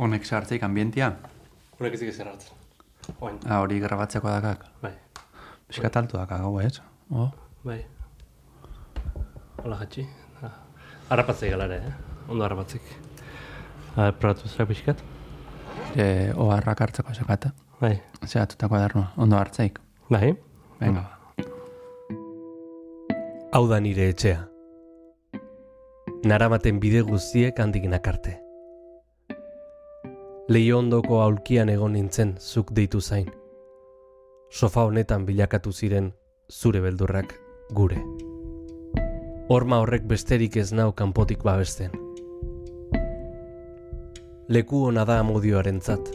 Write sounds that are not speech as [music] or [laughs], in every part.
Honek sartzeik ambientia? Honek ez dikez erratzen. Oin, Ah, hori grabatzeko dakak. bai, Piskat altu dakak, hau ez? Oh. bai. Hola, jatxi. Ah, Harrapatzei galare, eh? Ondo harrapatzik. Probatu zera pixkat? E, oharrak hartzeko sekata. Bai, Zeratutako adarnoa, ondo hartzeik. bai. Venga. Hau da nire etxea. Naramaten bide guztiek handik nakarte. Leio ondoko aulkian egon nintzen zuk deitu zain. Sofa honetan bilakatu ziren zure beldurrak gure. Horma horrek besterik ez nau kanpotik babesten. Leku hona da amodioarentzat.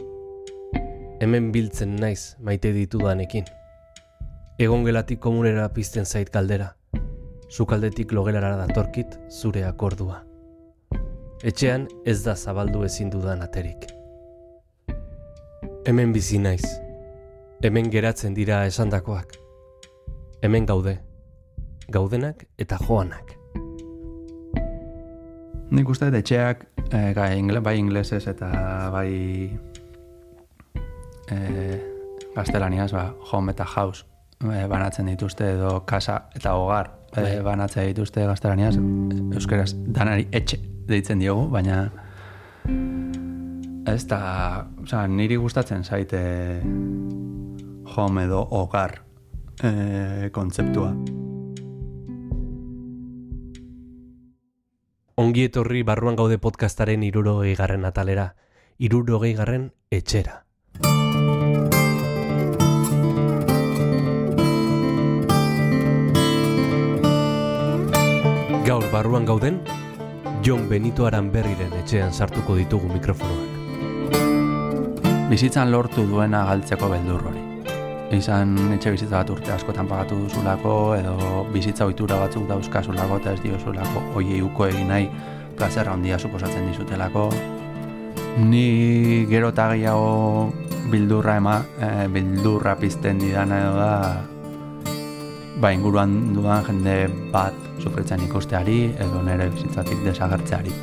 Hemen biltzen naiz maite ditudanekin. Egon gelatik komunera pizten zait galdera. Sukaldetik logelara datorkit zure akordua. Etxean ez da zabaldu ezin dudan aterik. Hemen bizi naiz. Hemen geratzen dira esandakoak. Hemen gaude. Gaudenak eta joanak. Nik uste dut etxeak, e, gai, ingle, bai inglesez eta bai e, gaztelaniaz, ba, home eta house e, banatzen dituzte edo casa eta hogar e, Bai. banatzen dituzte gaztelaniaz. Euskaraz danari etxe deitzen diogu, baina ez da, oza, niri gustatzen zaite home edo hogar e, kontzeptua. Ongi etorri barruan gaude podcastaren irurogei garren atalera. Irurogei garren etxera. Gaur barruan gauden, Jon Benito Aranberriren etxean sartuko ditugu mikrofonoak. Bizitzan lortu duena galtzeko beldur hori. Izan etxe bizitza bat urte askotan pagatu duzulako, edo bizitza ohitura batzuk dauzkazulako eta ez diozulako oiei uko egin nahi plazerra handia suposatzen dizutelako. Ni gero eta gehiago bildurra ema, e, bildurra pizten didana edo da ba, inguruan dudan jende bat sufritzen ikusteari edo nire bizitzatik desagertzeari.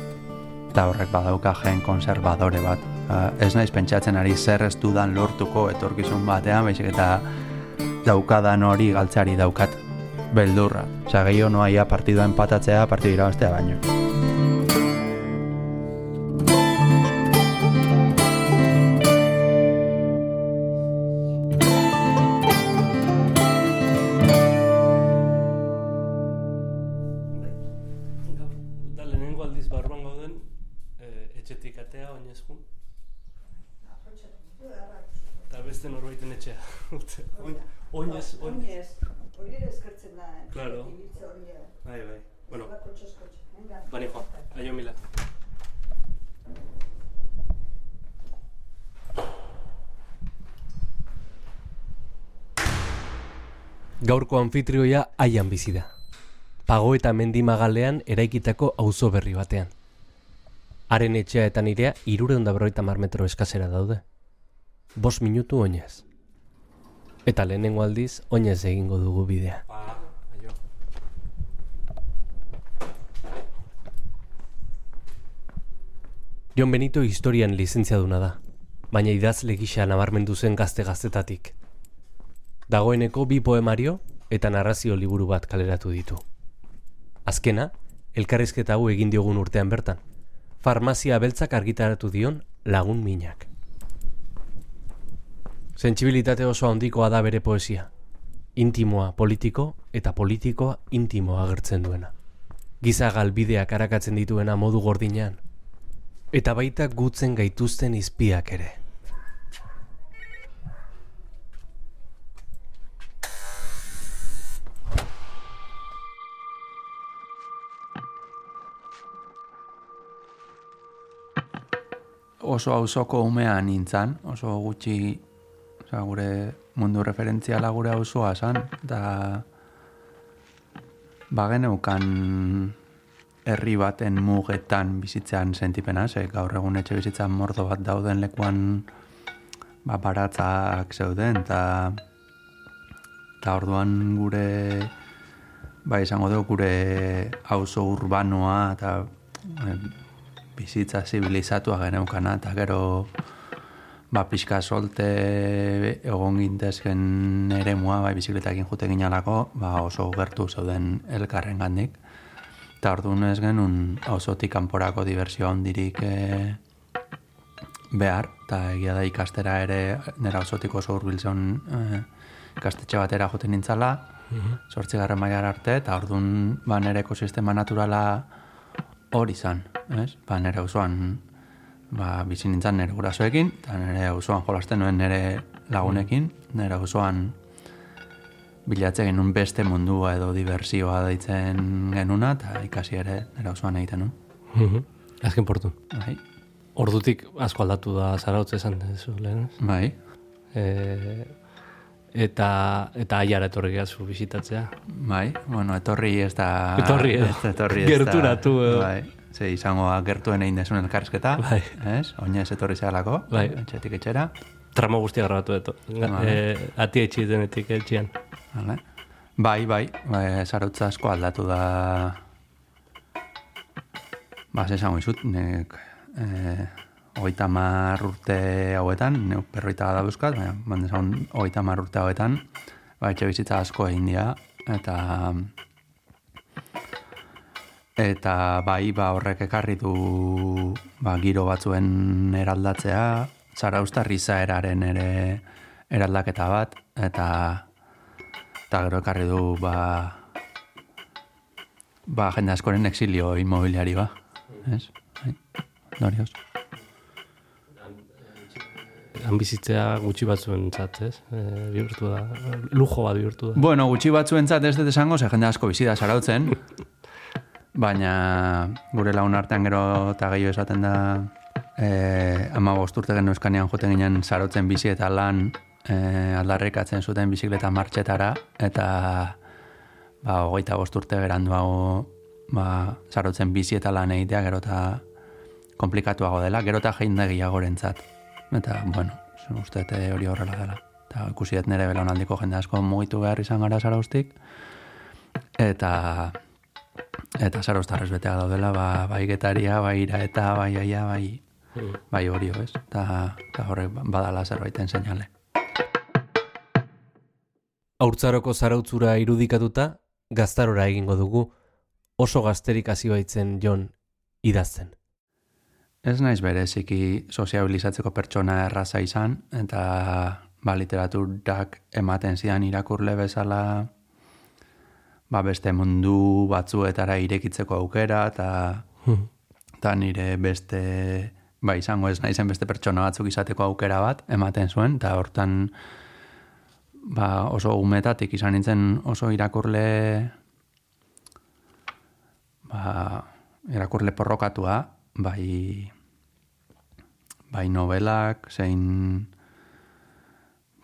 Eta horrek badauka gen konservadore bat. Uh, ez naiz pentsatzen ari zer ez dudan lortuko etorkizun batean, baizik eta daukadan hori galtzeari daukat beldurra. Osa, gehiago noa ia partidua empatatzea, partidu irabaztea baino. Bai, bai. Bueno, Ba, bani joa, aio mila. Gaurko anfitrioia haian bizi da. Pago eta mendimagalean eraikitako auzo berri batean. Haren etxea eta nirea irureunda berroita mar metro eskasera daude. Bos minutu oinez. Eta lehenengo aldiz, oinez egingo dugu bidea. Ba, aio. Jon Benito historian lizentziaduna da, baina idazle gisa nabarmendu zen gazte-gaztetatik. Dagoeneko bi poemario eta narrazio liburu bat kaleratu ditu. Azkena, elkarrizketa hau egin diogun urtean bertan. Farmazia beltzak argitaratu dion lagun minak. Sentsibilitate oso handikoa da bere poesia. Intimoa politiko eta politikoa intimoa agertzen duena. Giza galbideak arakatzen dituena modu gordinean, eta baita gutzen gaituzten izpiak ere. oso auzoko umea nintzan, oso gutxi osea, gure mundu referentziala gure auzoa zan, eta bageneukan herri baten mugetan bizitzean sentipena, ze gaur egun etxe bizitzan mordo bat dauden lekuan ba, baratzak zeuden, eta eta orduan gure ba izango dugu gure auzo urbanoa eta eh, bizitza zibilizatua geneukana, eta gero ba, pixka solte egon gintezken ere mua, bai, bizikletakin jute ginalako, ba, oso gertu zeuden elkarren gandik. Eta orduan ez genuen auzotik kanporako diversio handirik e, behar, eta egia da ikastera ere nera auzotik oso hurbiltzen e, ikastetxe batera joten nintzala, zortzigarren mailar arte, eta orduan ba, nire ekosistema naturala hori izan, ez? Ba, nire auzoan ba, bizi nintzen nire gurasoekin, eta nire auzoan jolasten nuen nire lagunekin, nire auzoan bilatze genuen beste mundua edo diversioa deitzen genuna, eta ikasi ere nire auzoan egiten nuen. Mhm. Azken portu. Bai, Ordutik asko aldatu da zarautze esan dezu lehen. ez? bai, E, eta eta aiara etorri gehazu bisitatzea. bai, bueno, etorri ez da... Etorri, edo. ez, etorri ez da- Gerturatu, edo. Bai, ze izango gertuen egin desun elkarrizketa, Bai. ez? Oinez etorri zehalako, Bai. etxetik etxera, Tramo guztia grabatu eto. Vale. E, ati etxi denetik etxian. Vale. Bai, bai, bai, zarautza asko aldatu da... Ba, ze esango izut, nek... Eh, hogeita mar urte hauetan, neuk perroita da buskat, baina, bande zaun, hogeita mar urte hauetan, ba, etxe bizitza asko egin dira, eta... Eta bai, ba, horrek ekarri du ba, giro batzuen eraldatzea, zarauztar izaeraren ere eraldaketa bat, eta eta gero ekarri du ba, ba jende askoren exilio inmobiliari ba. Ez? Bai. Dorioz. Han bizitzea gutxi batzuen zat, ez? E, bihurtu da. Lujo bat bihurtu da. Bueno, gutxi batzuentzat ez dut esango, ze jende asko bizi da sarautzen. [laughs] Baina gure lagun artean gero eta gehiago esaten da eh, ama urte genuen joten ginen sarautzen bizi eta lan eh, aldarrikatzen zuten bizikleta martxetara eta ba, hogeita bost urte beranduago ba, sarautzen bizi eta lan egitea gero eta komplikatuago dela, gero eta jende gehiagorentzat. Eta, bueno, uste hori horrela dela. Eta ikusi dut nire belaunaldiko jende asko mugitu behar izan gara zaraustik. Eta eta zaraustarrez betea daudela, ba, bai getaria, bai ira eta bai aia, bai, bai hori ez? Eta horrek badala zerbaiten seinale. Haurtzaroko zarautzura irudikatuta, gaztarora egingo dugu, oso gazterik hasi baitzen Jon idazten. Ez naiz bereziki soziabilizatzeko pertsona erraza izan, eta ba, literaturak ematen zidan irakurle bezala ba, beste mundu batzuetara irekitzeko aukera, eta eta nire beste ba, izango ez naizen beste pertsona batzuk izateko aukera bat ematen zuen, eta hortan ba, oso umetatik izan nintzen oso irakurle ba, irakurle porrokatua, bai bai novelak, zein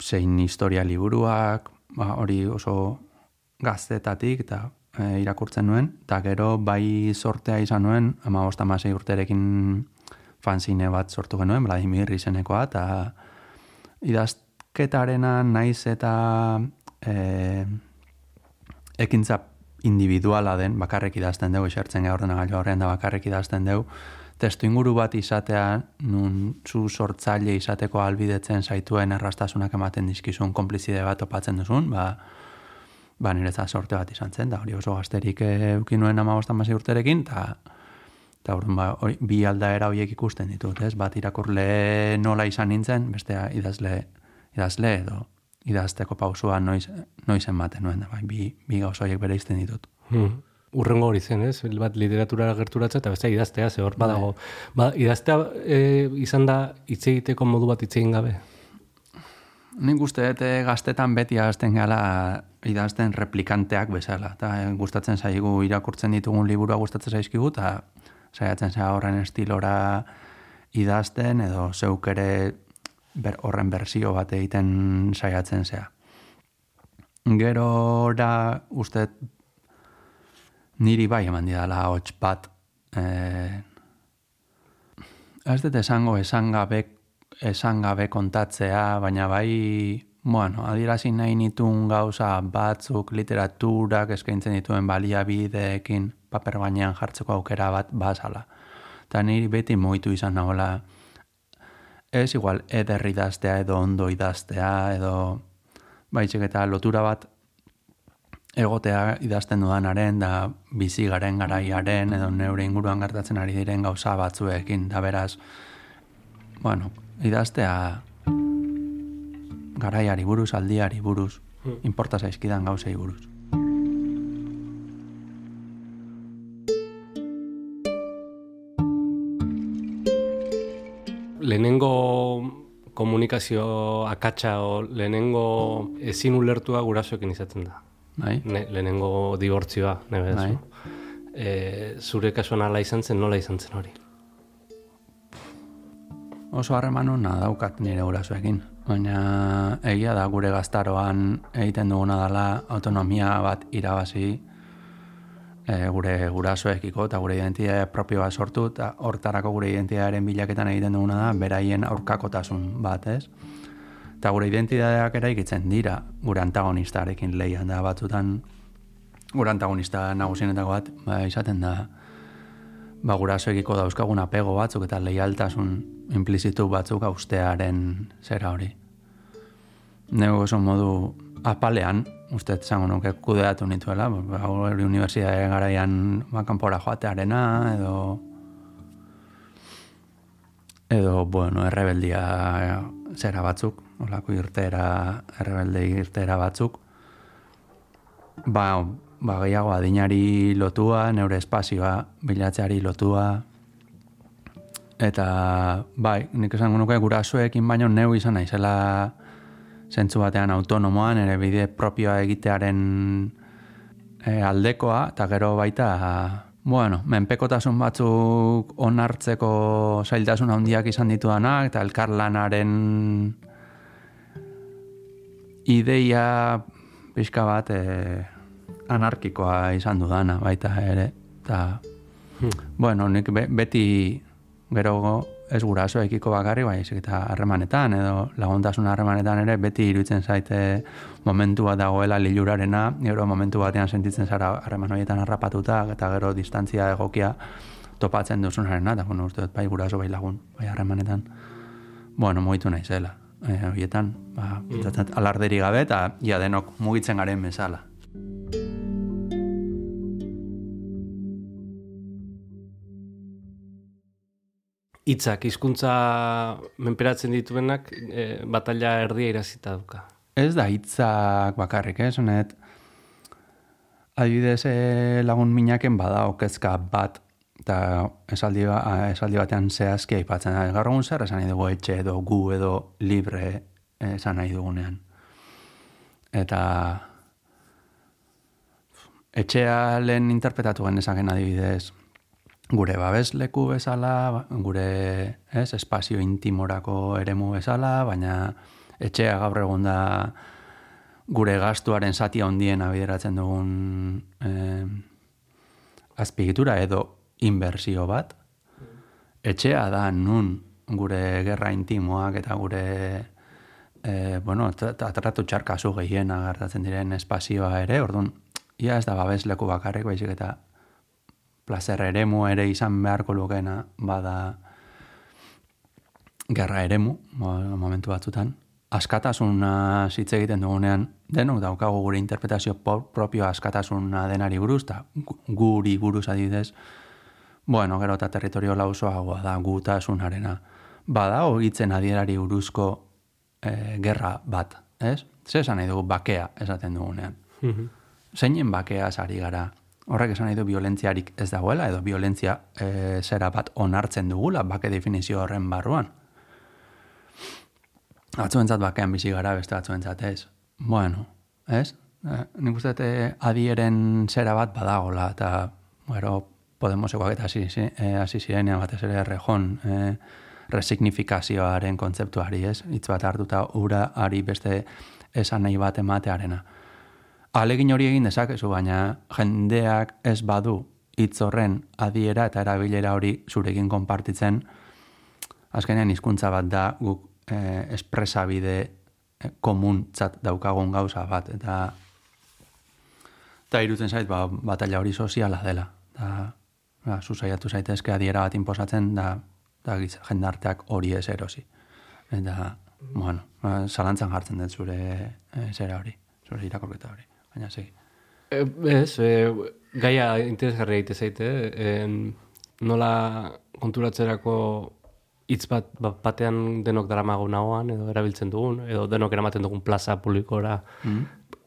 zein historia liburuak, ba, hori oso gaztetatik eta e, irakurtzen nuen, eta gero bai sortea izan nuen, ama bostamasei urterekin fanzine bat sortu genuen, Vladimir izenekoa, eta idazketarena naiz eta e, ekintza individuala den, bakarrek idazten dugu, esertzen gara ordenagailu horrean da bakarrek idazten dugu, testu inguru bat izatea, nun zu sortzaile izateko albidetzen zaituen errastasunak ematen dizkizun konplizide bat topatzen duzun, ba, ba niretzat sorte bat izan zen, da hori oso gazterik eukin nuen ama urterekin, eta eta orduan ba, hori, bi aldaera horiek ikusten ditut, ez? Bat irakurle nola izan nintzen, bestea idazle, idazle edo idazteko pausua noiz, noiz ematen nuen, bai, bi, bi gauza horiek bere izten ditut. Hmm. Urrengo hori zen, ez? Bat literatura gerturatzea eta beste idaztea, ze hor badago. Ba, idaztea e, izan da hitz egiteko modu bat hitz egin gabe. Nik uste dut eh, gaztetan beti idazten gala idazten replikanteak bezala. Eta eh, gustatzen zaigu irakurtzen ditugun liburua gustatzen zaizkigu, eta saiatzen zaigu horren estilora idazten, edo zeuk ere ber, horren bersio bat egiten saiatzen zea. Gero da uste niri bai eman didala hots bat eh, ez dut esango esan gabe, esan gabe kontatzea, baina bai bueno, adierazi nahi nituen gauza batzuk literaturak eskaintzen dituen baliabideekin paper bainean jartzeko aukera bat bazala. Eta niri beti moitu izan nagola, ez igual eder idaztea edo ondo idaztea edo baizik eta lotura bat egotea idazten dudanaren da bizi garen garaiaren edo neure inguruan gertatzen ari diren gauza batzuekin da beraz bueno, idaztea garaiari buruz, aldiari buruz, importa zaizkidan gauzei buruz. Lehenengo komunikazio akatsa o lehenengo ezin ulertua gurasoekin izaten da. Bai? Ne, lehenengo dibortzioa, nebe Bai. E, zure kasuan ala izan zen, nola izan zen hori? Oso harreman hona daukat nire gurasoekin. Baina egia da gure gaztaroan egiten duguna dela autonomia bat irabazi e, gure gurasoekiko eta gure identitate propioa sortu eta hortarako gure identitatearen bilaketan egiten duguna da beraien aurkakotasun bat, ez? Eta gure identitateak eraikitzen dira gure antagonistarekin lehian da batzutan gure antagonista nagusienetako bat ba, izaten da ba, gurasoekiko dauzkagun apego batzuk eta leialtasun implizitu batzuk austearen zera hori. Nego oso modu apalean, uste zango nuke kudeatu nituela, ba, hori unibertsitate garaian ba, kanpora joatearena, edo edo, bueno, errebeldia zera batzuk, olako irtera, errebelde irtera batzuk, ba, ba gehiago adinari lotua, neure espazioa bilatzeari lotua, eta bai, nik esango nuke gurasoekin baino neu izan naizela zentzu batean autonomoan, ere bide propioa egitearen e, aldekoa, eta gero baita, bueno, menpekotasun batzuk onartzeko zailtasun handiak izan ditudanak, eta elkarlanaren ideia pixka bat e, anarkikoa izan dudana baita ere. Eta, bueno, nik be, beti gero ez gurasoekiko bakarri, bai, eta harremanetan, edo laguntasun harremanetan ere, beti iruditzen zaite momentu bat dagoela lilurarena, gero momentu batean sentitzen zara harreman horietan harrapatuta, eta gero distantzia egokia topatzen duzunarena, eta bueno, uste bai guraso bai lagun, bai harremanetan, bueno, mugitu naizela. E, horietan, ba, mm. alarderi gabe, eta ja denok mugitzen garen bezala. Hitzak hizkuntza menperatzen dituenak e, batalla erdia irazita duka. Ez da hitzak bakarrik, ez, honet, adibidez eh, lagun minaken bada okezka bat, eta esaldi, ba, esaldi batean zehazki aipatzen da. Gaur egun zer esan nahi dugu etxe edo gu edo libre esan nahi dugunean. Eta etxea lehen interpretatu genezaken adibidez, gure babesleku bezala, gure ez, espazio intimorako eremu bezala, baina etxea gaur egun da gure gastuaren zati handien abideratzen dugun eh, azpigitura edo inbertsio bat. Etxea da nun gure gerra intimoak eta gure eh, bueno, atratu txarkazu gehiena gertatzen diren espazioa ere, orduan, ia ez da babesleku bakarrik, baizik eta plazer eremu ere izan beharko lukena bada gerra eremu momentu batzutan. Askatasuna hitz egiten dugunean, denok daukagu gure interpretazio propio askatasuna denari buruz, eta guri buruz adidez, bueno, gero eta territorio lausoagoa da gutasunarena. Bada hitzen adierari buruzko e, gerra bat, ez? Zer esan nahi dugu bakea esaten dugunean. Mm Zeinen bakea sari gara? Horrek esan nahi du violentziarik ez dagoela, edo violentzia e, zera bat onartzen dugula, bake definizio horren barruan. Batzuentzat bakean bizi gara, beste batzuentzat ez. Bueno, ez? E, nik uste e, adieren zera bat badagola, eta, bueno, Podemosekoak eta hasi, e, zirenean batez ere errejon e, resignifikazioaren kontzeptuari, ez? Hitz bat hartuta ura ari beste esan nahi bat ematearena. Alegin hori egin dezakezu, baina jendeak ez badu hitz horren adiera eta erabilera hori zurekin konpartitzen, azkenean hizkuntza bat da guk e, espresabide e, komuntzat daukagun gauza bat, eta eta irutzen zait, ba, batalla hori soziala dela. Eta ba, zuzaiatu zaitezke adiera bat inposatzen, da, da jendarteak hori ez erosi. Eta, bueno, ba, jartzen dut zure e, zera hori, zure irakorketa hori. Baina, segi. E, ez, e, gaia interesgarria egite zaite, en, nola konturatzerako hitz bat bat- batean denok daramago nagoan, edo erabiltzen dugun, edo denok eramaten dugun plaza publikora.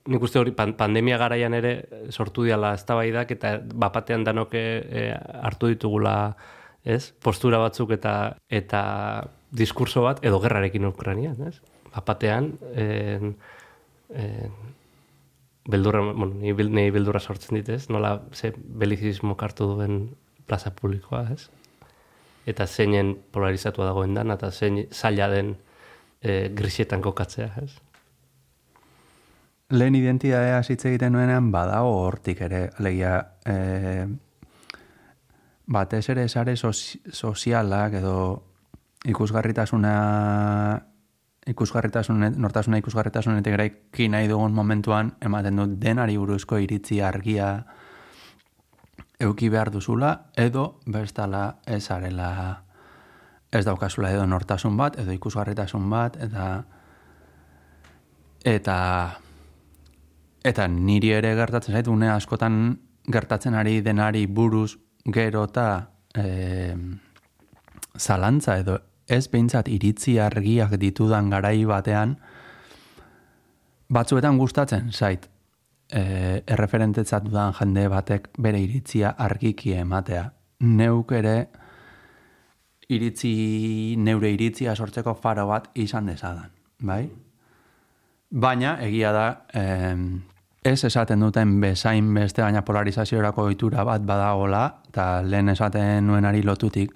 Nik uste hori pan, pandemia garaian ere sortu diala eztabaidak eta bapatean danok e, hartu ditugula ez? postura batzuk eta eta diskurso bat, edo gerrarekin Ukrainian, ez? Bapatean, en, en, beldurra, bueno, ni, ni beldurra sortzen dit, ez? Nola ze belizismo hartu duen plaza publikoa, ez? Eta zeinen polarizatua dagoen dan, eta zein zaila den e, grisetan kokatzea, ez? Lehen identitatea hitz egiten nuenean badago hortik ere, alegia e, batez ere sare sozi- sozialak edo ikusgarritasuna ikusgarritasune, nortasuna ikusgarritasunetik eraiki nahi dugun momentuan ematen dut denari buruzko iritzi argia euki behar duzula edo bestala ez arela ez daukazula edo nortasun bat edo ikusgarritasun bat eta eta Eta niri ere gertatzen zait, une askotan gertatzen ari denari buruz gero eta e, zalantza edo ez behintzat iritzi argiak ditudan garai batean batzuetan gustatzen zait e, erreferentetzat dudan jende batek bere iritzia argiki ematea. Neuk ere iritzi, neure iritzia sortzeko faro bat izan dezadan, bai? Baina, egia da, em, ez esaten duten bezain beste, baina polarizaziorako ohitura bat badagola, eta lehen esaten nuenari lotutik,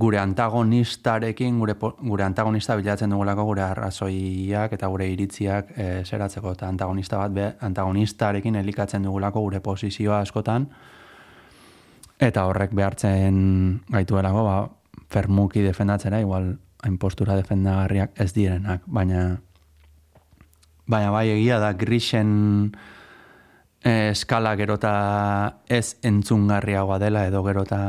gure antagonistarekin, gure, gure antagonista bilatzen dugulako gure arrazoiak eta gure iritziak e, zeratzeko, eta antagonista bat be, antagonistarekin elikatzen dugulako gure posizioa askotan, eta horrek behartzen gaituelako, ba, fermuki defendatzera, igual hain postura defendagarriak ez direnak, baina baina bai egia da grisen eh, eskala gerota ez entzungarriagoa dela edo gerota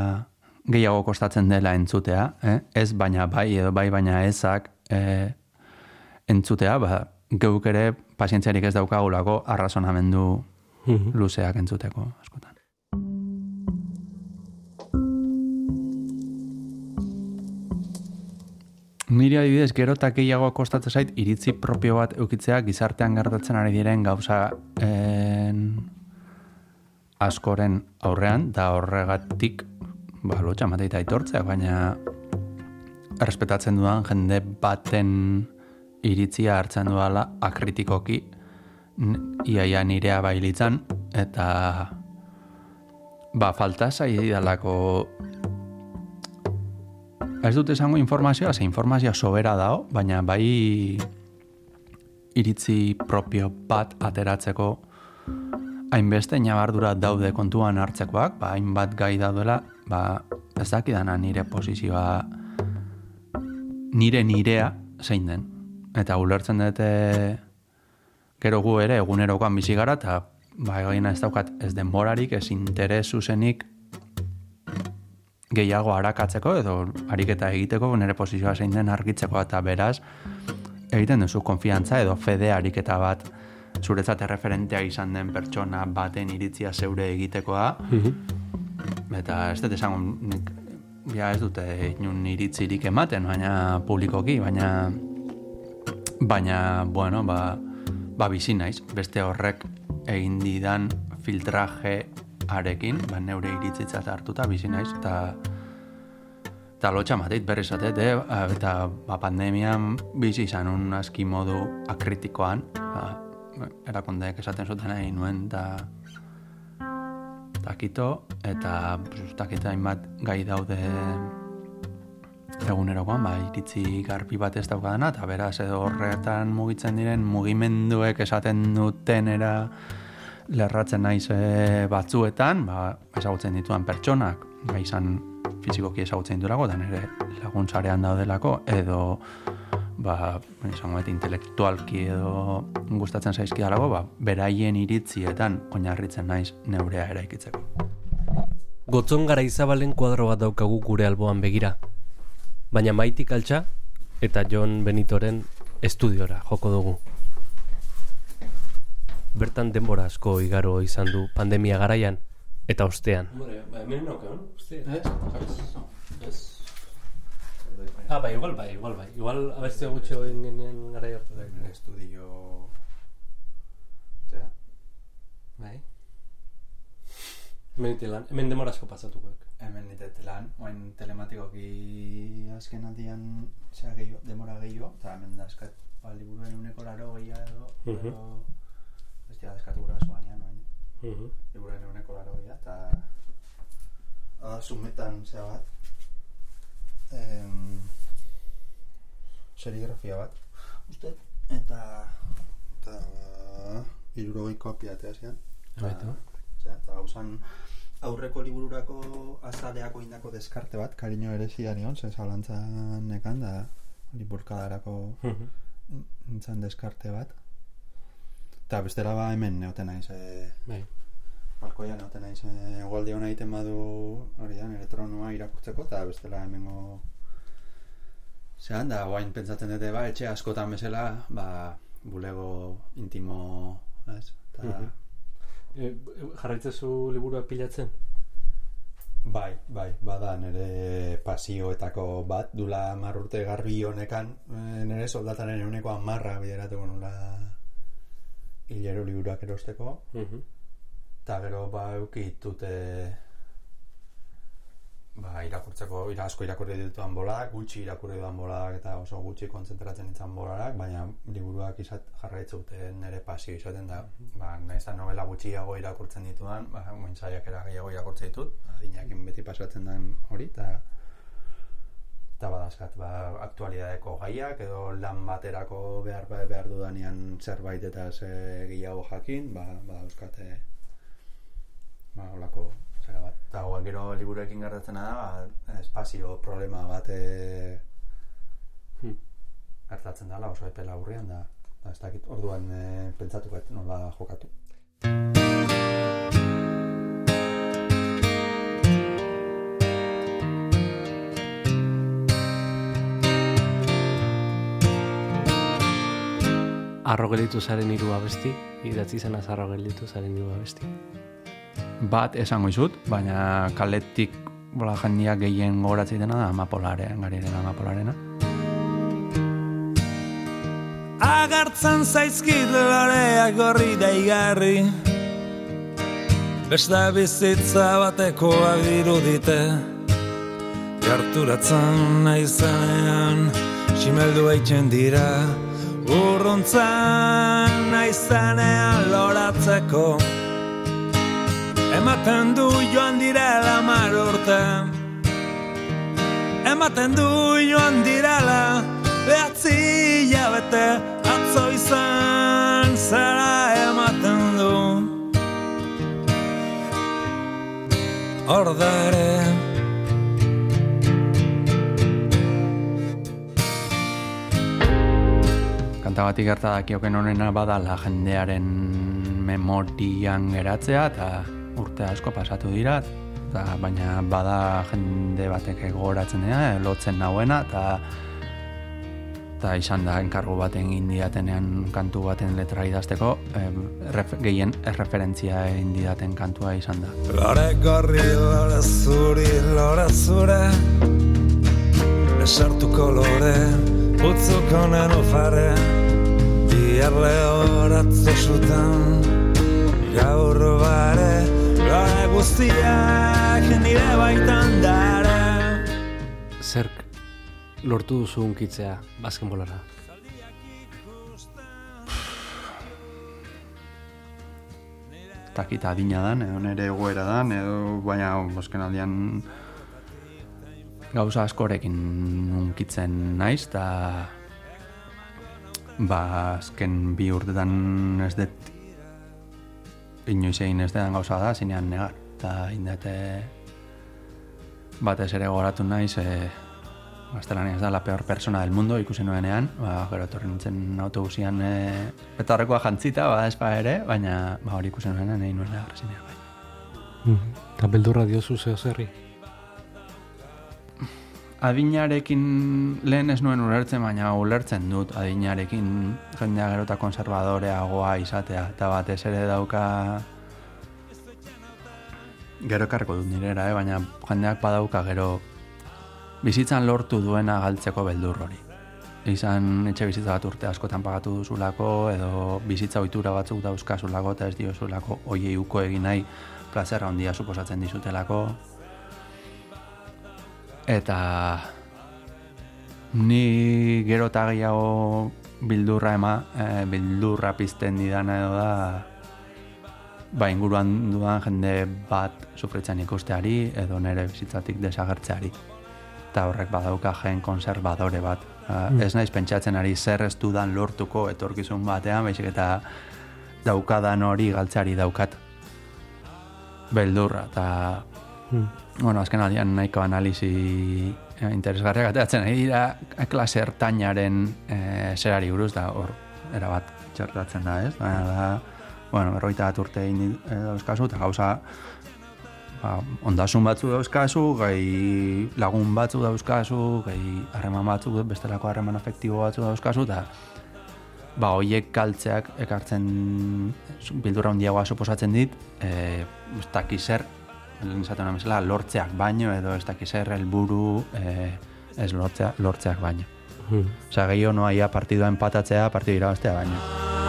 gehiago kostatzen dela entzutea, eh? ez baina bai edo bai baina ezak eh, entzutea, ba, geuk ere pazientziarik ez daukagulako arrazonamendu luzeak entzuteko askotan. Niri adibidez, gero eta gehiago kostatzen zait, iritzi propio bat eukitzea gizartean gertatzen ari diren gauza en, askoren aurrean, da horregatik, ba, lotxa mateita aitortzea, baina errespetatzen dudan jende baten iritzia hartzen dudala akritikoki iaia nirea bailitzan, eta ba, falta zai dalako Ez dut esango informazioa, ze informazioa sobera dao, baina bai iritzi propio bat ateratzeko hainbeste nabardura daude kontuan hartzekoak, ba, hainbat gai daudela, ba, ez dakidana nire posizioa nire nirea zein den. Eta ulertzen dute gero gu ere egunerokoan bizi gara, eta ba, egina ez daukat ez denborarik, ez interes zuzenik gehiago arakatzeko edo ariketa egiteko nire posizioa zein den argitzeko. Eta beraz egiten duzu konfiantza edo fede ariketa bat. Zuretzat erreferentea izan den pertsona baten iritzia zeure egitekoa eta ez dut esango nik ja ez dute inun iritzirik ematen baina publikoki baina baina bueno ba, ba bizi naiz beste horrek egin didan filtraje arekin, ba, neure iritzitza hartuta bizi naiz, eta eta lotxa mateit berriz eh? Ba, eta ba, pandemian bizi izan un aski modu akritikoan, ba, erakondeek esaten zuten nahi nuen, eta takito, eta takita hainbat gai daude egunerokoan, ba, iritzi garbi bat ez daukadana, eta beraz edo horretan mugitzen diren mugimenduek esaten dutenera lerratzen naiz e, batzuetan, ba, ezagutzen dituan pertsonak, ba, izan fizikoki ezagutzen ditulako, da nire laguntzarean daudelako, edo ba, izango beti intelektualki edo gustatzen zaizkidalako, ba, beraien iritzietan oinarritzen naiz neurea eraikitzeko. Gotzon gara izabalen kuadro bat daukagu gure alboan begira. Baina maitik altxa eta John Benitoren estudiora joko dugu. Bertan denbora asko igaro izan du pandemia garaian eta ostean. Hombre, ba, hemen noke, hon? Uste, ez? Ah, bai, igual bai, igual bai. Igual abeste gutxo egin genien gara da. Estudio... Zera, Bai. Hemen ite lan, hemen demora asko pasatuko. hemen nitet lan, oain telematikoki azken aldian zera gehiago, demora gehiago, eta hemen da eskat, ba, liburuen uneko laro gehiago edo, Mhm. edo, bestia da eskatu gura asko banean, oain, Mhm. liburuen uneko laro gehiago, eta, da, sumetan, zera bat, em, serigrafia bat, uste, eta, eta, irurogei kopia eta zian. Osea, eta hausan aurreko libururako azaleako indako deskarte bat, kariño eresia nion, ze zalantzan nekan, da liburkadarako Mhm. nintzen deskarte bat. Eta bestela ba hemen neoten naiz, e, Bai. Balkoian neoten naiz, e, egualdi hona egiten badu hori da, nire tronua irakurtzeko, eta bestela hemengo Zeran, da, guain pentsatzen dute, ba, etxe askotan bezala, ba, bulego intimo, ez? Eta, Mhm. E, jarraitzezu liburuak pilatzen? Bai, bai, bada nire pasioetako bat, dula hamar urte garbi honekan, eh, nire soldataren euneko amarra bideratuko nula hilero liburuak erosteko, Mhm. Eta gero ba eukitute ba, irakurtzeko, ira asko irakurri dituan boladak, gutxi irakurri duan boladak eta oso gutxi kontzentratzen nintzen boladak, baina liburuak izat jarraitzuten nire pasio izaten da, ba, nahiz da novela gutxiago irakurtzen dituan, ba, moin saiakera gehiago irakurtzen ditut, adinakin beti pasatzen den hori, eta eta badaskat, ba, aktualidadeko gaiak edo lan baterako behar behar dudanean zerbait eta ze gehiago jakin, ba, ba euskate ba, holako zera bat. Eta hau, gero liburuekin gertatzena da, ba, espazio problema bat e, Hmm. gertatzen dela oso epe laburrean da, da ez dakit orduan e, pentsatuko et nola jokatu. Arro gelditu zaren hiru abesti, idatzi zen arro gelditu zaren hiru abesti. Bat esango izut, baina kaletik bola jendia gehien gogoratzen dena da amapolaren, gariren amapolarena. Agartzen zaizkit loreak gorri daigarri Beste bizitza batekoak dirudite. Gerturatzen naizenean Simeldu eitzen dira. Urruntzen naizenean loratzeko Ematen du joan direla mar urte. Ematen du joan direla Behatzi hilabete atzo izan zara ematen du. Hor da ere Kanta batik gerta dakioken honena badala jendearen memorian geratzea eta urte asko pasatu dira eta baina bada jende batek gogoratzen dira, lotzen nauena eta eta izan da enkargu baten egin didatenean kantu baten letra idazteko eh, ref, gehien erreferentzia egin didaten kantua izan da. Lore gorri, lore zuri, lore zure Esartuko lore, utzuko nenu fare Bihar lehoratzo zutan, gaur bare Lore guztiak nire baitan dare Zerk lortu duzu unkitzea baskenbolara? takita adina dan, edo nire egoera dan, edo baina bosken aldian gauza askorekin unkitzen naiz, eta ba, azken bi urtetan ez dut inoiz egin ez den gauza da, zinean negar, eta indate batez ere goratu naiz, e, gaztelania ez da la peor persona del mundo ikusi nuenean, ba, gero etorri nintzen autobusian e, betarrekoa jantzita, ba, espa ere, baina ba, hori ikusi nuenean egin nuen negar zinean. Bai. Eta beldurra diozu zeo zerri. Adinarekin lehen ez nuen ulertzen, baina ulertzen dut adinarekin jendea gero eta konservadoreagoa izatea. Eta batez ere dauka gero ekarriko dut nirera, eh? baina jendeak badauka gero bizitzan lortu duena galtzeko beldur hori. Izan etxe bizitza bat urte askotan pagatu duzulako, edo bizitza ohitura batzuk dauzkazulako, eta ez diozulako oiei uko egin nahi plazerra handia suposatzen dizutelako. Eta ni gero eta gehiago bildurra ema, eh, bildurra pizten didana edo da ba, inguruan dudan jende bat sufritzen ikusteari edo nere bizitzatik desagertzeari. Eta horrek badauka gen konservadore bat. Mm. Ez naiz pentsatzen ari zer ez dudan lortuko etorkizun batean, baizik eta daukadan hori galtzeari daukat beldurra. Eta, Mm. Bueno, azken aldian nahiko analizi eh, interesgarriak ateratzen ari dira klase ertainaren eh, zerari buruz da hor erabat txertatzen da, ez? Baina da, bueno, berroita bat urte egin eh, dauzkazu, eta gauza ba, ondasun batzu dauzkazu, gai lagun batzu dauzkazu, gai harreman batzu, bestelako harreman afektibo batzu dauzkazu, eta ba, hoiek galtzeak ekartzen bildurra handiagoa suposatzen dit, e, dakiz zer, lehen esaten nuen bezala, lortzeak baino, edo ez dakiz zer helburu e, ez lortzea, lortzeak baino. Mm. Osea, gehiago noa ia partidua empatatzea, partidu irabaztea baino.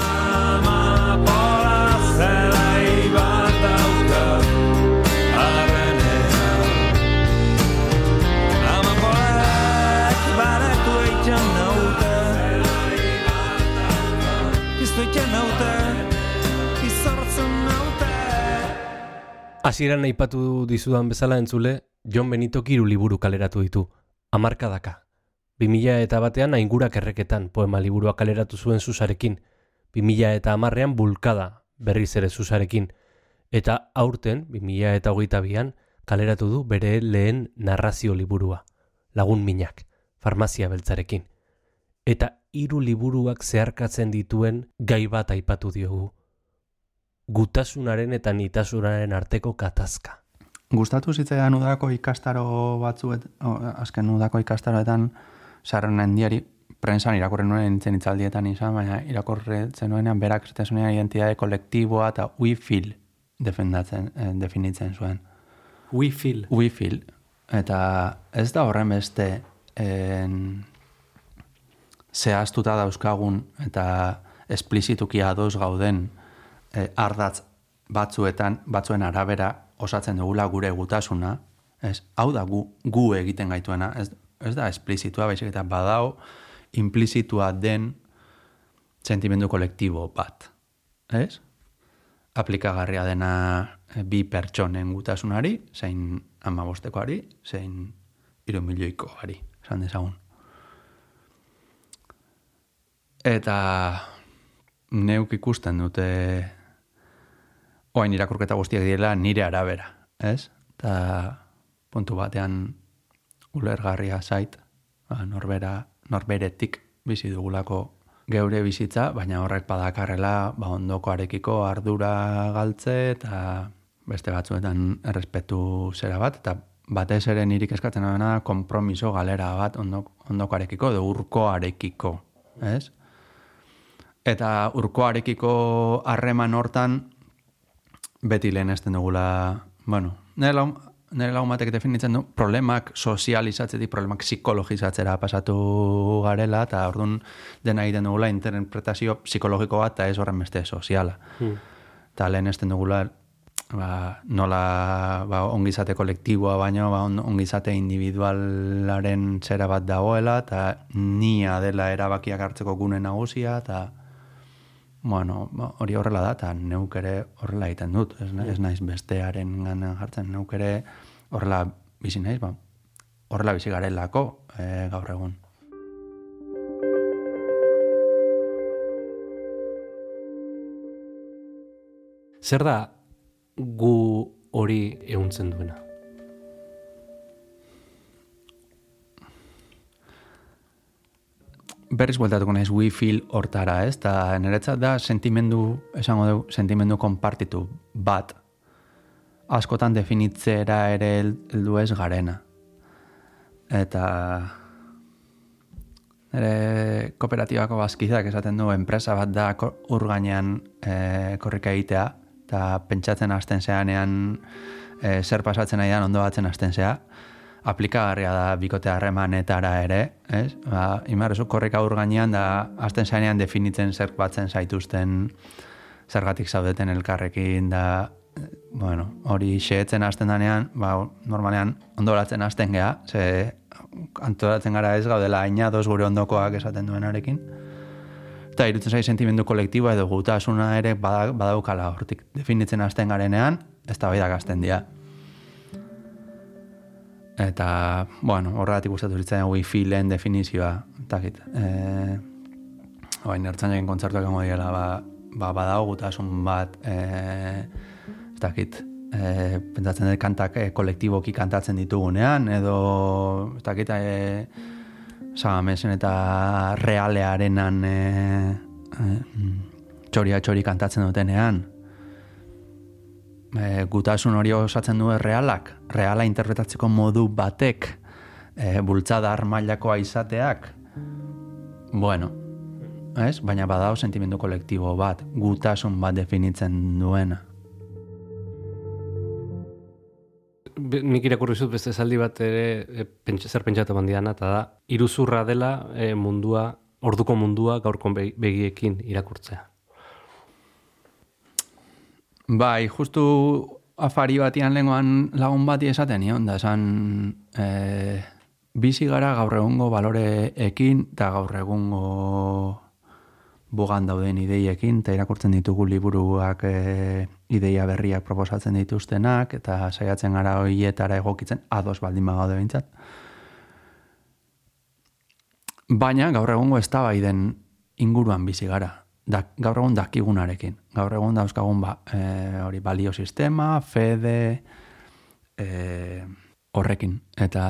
Hasieran aipatu dizudan bezala entzule, Jon Benitok hiru liburu kaleratu ditu, hamarkadaka. 2000 eta batean aingurak erreketan poema liburua kaleratu zuen zuzarekin, 2000 eta hamarrean bulkada berriz ere zuzarekin, eta aurten, 2000 eta hogeita bian, kaleratu du bere lehen narrazio liburua, lagun minak, farmazia beltzarekin. Eta hiru liburuak zeharkatzen dituen gai bat aipatu diogu, gutasunaren eta nitasunaren arteko katazka. Gustatu zitzaidan udako ikastaro batzuet, o, azken udako ikastaroetan, sarren handiari, prensan irakurren nuen nintzen itzaldietan izan, baina irakurretzen nuenean berak zuen identitate kolektiboa eta we feel defendatzen, eh, definitzen zuen. We feel. We feel. Eta ez da horren beste en, zehaztuta dauzkagun eta esplizituki ados gauden eh, ardatz batzuetan, batzuen arabera osatzen dugula gure gutasuna, ez, hau da gu, gu egiten gaituena, ez, ez da esplizitua, baizik eta badao implizitua den sentimendu kolektibo bat, ez? Aplikagarria dena eh, bi pertsonen gutasunari, zein amabostekoari, zein irumilioikoari, esan dezagun. Eta neuk ikusten dute oain irakurketa guztiak direla nire arabera, ez? Eta puntu batean ulergarria zait, ba, norbera, norberetik bizi dugulako geure bizitza, baina horrek badakarrela ba, ondokoarekiko ardura galtze eta beste batzuetan errespetu zera bat, eta batez ere nirik eskatzen dena kompromiso galera bat ondok, ondokoarekiko, edo urkoarekiko, ez? Eta urkoarekiko harreman hortan beti lehen ezten dugula, bueno, nire lagun, nire lagun batek definitzen du, problemak sozializatzetik, problemak psikologizatzera pasatu garela, eta orduan dena egiten dugula interpretazio psikologiko bat, eta ez horren beste soziala. Mm. Eta lehen ezten dugula, ba, nola ba, ongizate kolektiboa baino, ba, on- ongizate individualaren zera bat dagoela, eta nia dela erabakiak hartzeko gune nagusia, eta bueno, hori horrela da, eta neuk ere horrela egiten dut, ez, ez naiz bestearen ganen jartzen, neuk ere horrela bizi naiz, ba, horrela bizi garelako e, gaur egun. Zer da gu hori ehuntzen duena? Berriz bueltatuko naiz we feel hortara, ez? Ta niretzat da sentimendu, esango dugu, sentimendu konpartitu bat. askotan definitzera ere hel- heldu ez garena. Eta nire kooperatibako bazkideak esaten du enpresa bat da ko- ur gainean e, korrika egitea, eta pentsatzen hasten zeanean e, zer pasatzen nahi dan ondo batzen hasten zea, aplikagarria da bikote harremanetara ere, ez? Ba, imarrezu korrika ur gainean da hasten zeanean definitzen zer batzen zaituzten zergatik zaudeten elkarrekin da bueno, hori xeetzen hasten danean, ba, normalean ondolatzen hasten gea, ze antolatzen gara ez gaudela ainados gure ondokoak esaten duenarekin. Eta irutzen zai sentimendu kolektiboa edo gutasuna ere bada- badaukala hortik definitzen hasten garenean, ez da hasten dira. Eta, bueno, horregatik gustatu zitzaidan wifi lehen definizioa, eta git, e, Oain ertzan egin kontzertuak egongo diela, ba, ba, badago gutasun bat, e, ez dakit, e, pentsatzen dut kantak e, kolektiboki kantatzen ditugunean, edo, ez dakit, e, sagamesen eta realearenan e, e, txoria txori kantatzen dutenean, e, gutasun hori osatzen du realak, reala interpretatzeko modu batek, e, bultzadar mailakoa izateak, bueno, ez? Baina badao sentimendu kolektibo bat, gutasun bat definitzen duena. Nik irakurri zut beste esaldi bat ere e, pentsa, zer pentsatu bandiana, eta da, iruzurra dela e, mundua, orduko mundua gaurko be- begiekin irakurtzea. Bai, justu afari batian lengoan lagun bati esaten nion, da esan e, bizi gara gaur egungo baloreekin eta gaur egungo bugan dauden ideiekin, eta irakurtzen ditugu liburuak e, ideia berriak proposatzen dituztenak, eta saiatzen gara hoietara egokitzen, ados baldin bagaude behintzat. Baina gaur egungo eztabaiden inguruan bizi gara. Da, gaur egun dakigunarekin. Gaur egun dauzkagun ba, e, hori balio sistema, fede, e, horrekin. Eta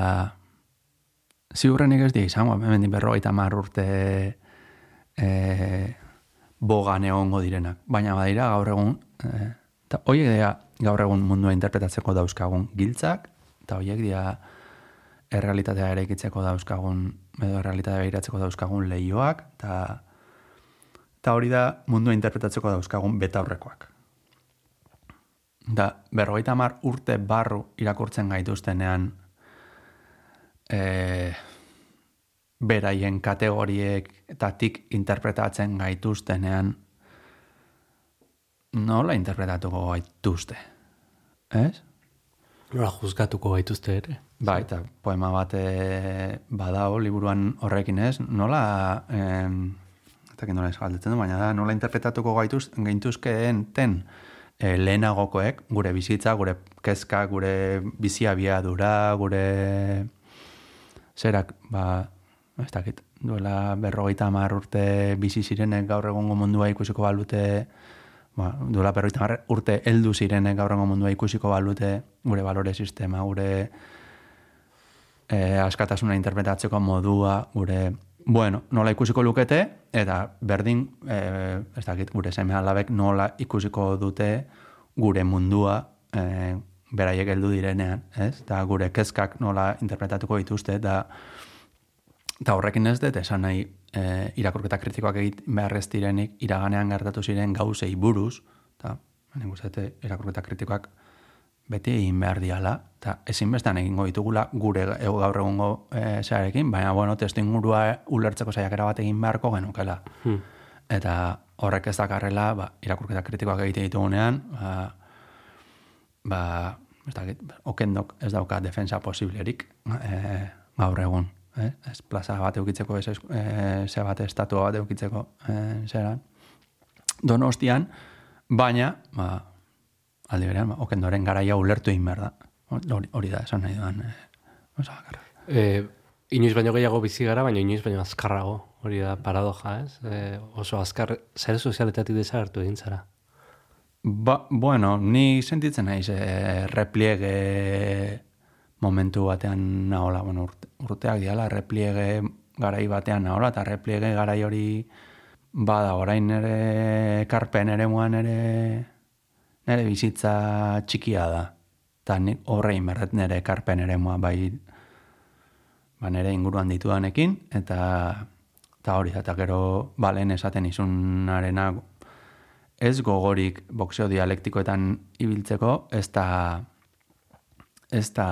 ziurrenik ez di izango, hemen berrogeita mar urte e, bogan egongo direnak. Baina badira gaur egun, e, eta horiek dira gaur egun mundua interpretatzeko dauzkagun giltzak, eta horiek dira errealitatea eraikitzeko dauzkagun, edo errealitatea behiratzeko dauzkagun leioak, eta eta hori da mundua interpretatzeko dauzkagun betaurrekoak. Da, berrogeita mar urte barru irakurtzen gaituztenean e, beraien kategoriek eta tik interpretatzen gaituztenean nola interpretatuko gaituzte? Ez? Nola juzgatuko gaituzte ere. Ba, eta poema bat e, badao liburuan horrekin ez, nola, em, ez dakit nola ez galdetzen du, baina da, nola interpretatuko gaituz, gaintuzkeen ten e, lehenagokoek, gure bizitza, gure kezka, gure biziabiadura, gure zerak, ba, ez dakit, duela berrogeita hamar urte bizi zirenek gaur egungo mundua ikusiko balute, ba, duela berrogeita hamar urte heldu zirenek gaur egungo mundua ikusiko balute, gure balore sistema, gure e, askatasuna interpretatzeko modua, gure, bueno, nola ikusiko lukete, eta berdin, e, ez dakit, gure seme alabek nola ikusiko dute gure mundua e, beraiek heldu direnean, ez? Eta gure kezkak nola interpretatuko dituzte, eta eta horrekin ez dut, esan nahi e, irakurketa kritikoak egit beharrez direnik iraganean gertatu ziren gauzei buruz, eta uste dut, irakurketa kritikoak beti egin behar diala, eta ezinbestean egingo ditugula gure e, gaur egungo e, zearekin, baina, bueno, testu ingurua ulertzeko saiakera bat egin beharko genukela. Hmm. Eta horrek ez dakarrela, ba, irakurketa kritikoak egite ditugunean, ba, ba, ez dakit, okendok ez dauka defensa posiblerik e, gaur egun. Eh? Ez plaza bat eukitzeko, ez, e, ze bat estatua bat eukitzeko e, zera. Donostian, baina, ba, aldi berean, ba, okendoren garaia ulertu egin behar da. Hori, hori da, esan nahi duan. E, osa. E, inoiz baino gehiago bizi gara, baina inoiz baino azkarrago. Hori da paradoja, ez? E, oso azkar, zare sozialetatik desagertu egin zara. Ba, bueno, ni sentitzen naiz e, repliegue momentu batean nahola, bueno, urte, urteak diala, repliegue garai batean nahola, eta repliegue garai hori bada, orain ere karpen ere muan ere nere bizitza txikia da. eta horrein berret nire ekarpen ere mua bai ba, nire inguruan ditudanekin, eta, eta hori, eta gero balen esaten izunarena ez gogorik boxeo dialektikoetan ibiltzeko, ez da, ez da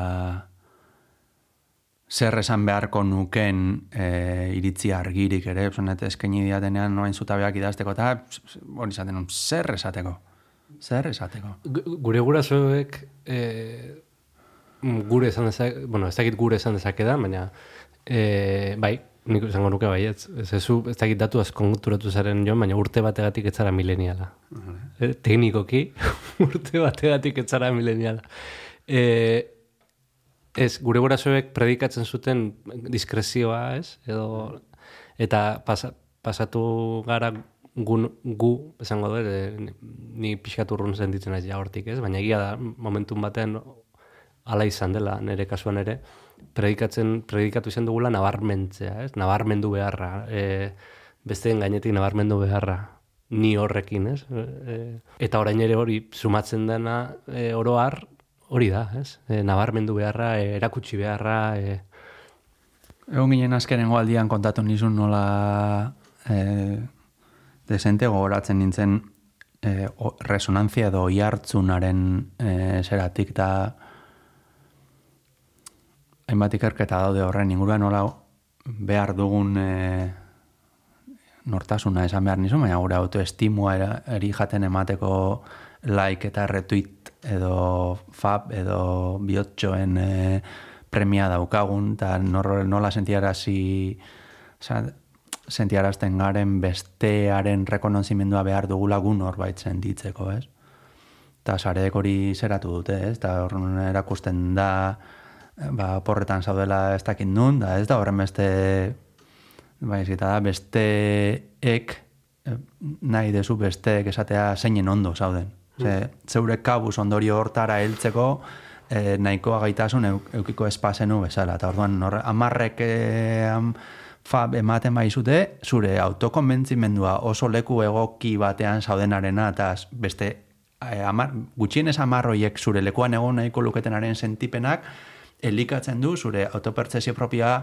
zer esan beharko nuken e, iritzi argirik ere, zonet eskaini diatenean noain zutabeak idazteko, eta hori nun, zer esateko, zer esateko. Gu- Gure gurasoek e, gure esan dezak, bueno, ez dakit gure esan dezake baina e, bai, nik esango nuke bai, ez, ez, ez, ez dakit datu askonturatu zaren joan, baina urte bategatik ez zara mileniala. E, teknikoki, [laughs] urte bategatik ez zara mileniala. E, ez, gure gurasoek predikatzen zuten diskrezioa, ez? Edo, eta pasa, pasatu gara gu, gu esango dut, e, ni pixkat urrun sentitzen naiz ja hortik, ez? Baina egia da, momentun batean ala izan dela, nire kasuan ere, predikatzen, predikatu izan dugula nabarmentzea, ez? Nabarmendu beharra, e, besteen gainetik nabarmendu beharra, ni horrekin, ez? E, eta orain ere hori sumatzen dena e, oro har, hori da, ez? E, nabarmendu beharra, e, erakutsi beharra, e, Egon ginen azkenengo aldian kontatu nizun nola e, desente gogoratzen nintzen e, o, resonantzia edo oihartzunaren e, zeratik eta hainbat ikerketa daude horren inguruan nola behar dugun e, nortasuna esan behar nizu, baina gure autoestimua eri jaten emateko like eta retweet edo fab edo bihotxoen e, premia daukagun, eta nor, nola sentiarazi, oza, sentiarazten garen bestearen rekonozimendua behar dugula gu norbait sentitzeko, ez? Eta sareek hori zeratu dute, ez? Eta horren erakusten da, ba, porretan zaudela ez dakit nun, da ez da horren beste, bai, da besteek, eh, nahi dezu besteek esatea zeinen ondo zauden. Ze, zeure kabuz ondorio hortara heltzeko, eh, nahikoa gaitasun euk- eukiko espazenu bezala. Eta orduan, amarrek eh, am, fab ematen baizute, zure autokonbentzimendua oso leku egoki batean zaudenarena, eta beste eh, amar, gutxienez amarroiek zure lekuan egon nahiko luketenaren sentipenak, elikatzen du zure autopertzesio propioa,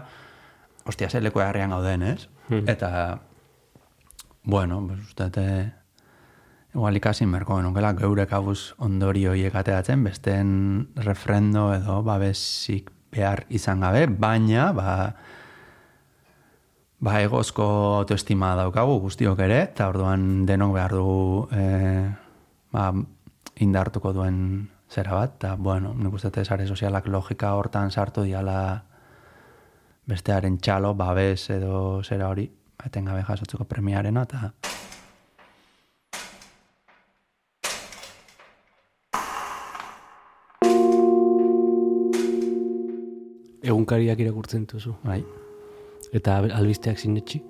ostia, ze leku harrian gauden, ez? Eta, bueno, dut, igual ikasi merko genukela, geure kabuz ondorio ateratzen, besteen refrendo edo babesik behar izan gabe, baina, ba, ba egozko autoestima daukagu guztiok ere, eta orduan denok behar dugu e, ba, indartuko duen zera bat, eta bueno, nik uste sare sozialak logika hortan sartu diala bestearen txalo, babes edo zera hori, ba, etengabe jasotzeko premiarena, eta egunkariak irakurtzen duzu. bai. Eta albisteak sinetxi.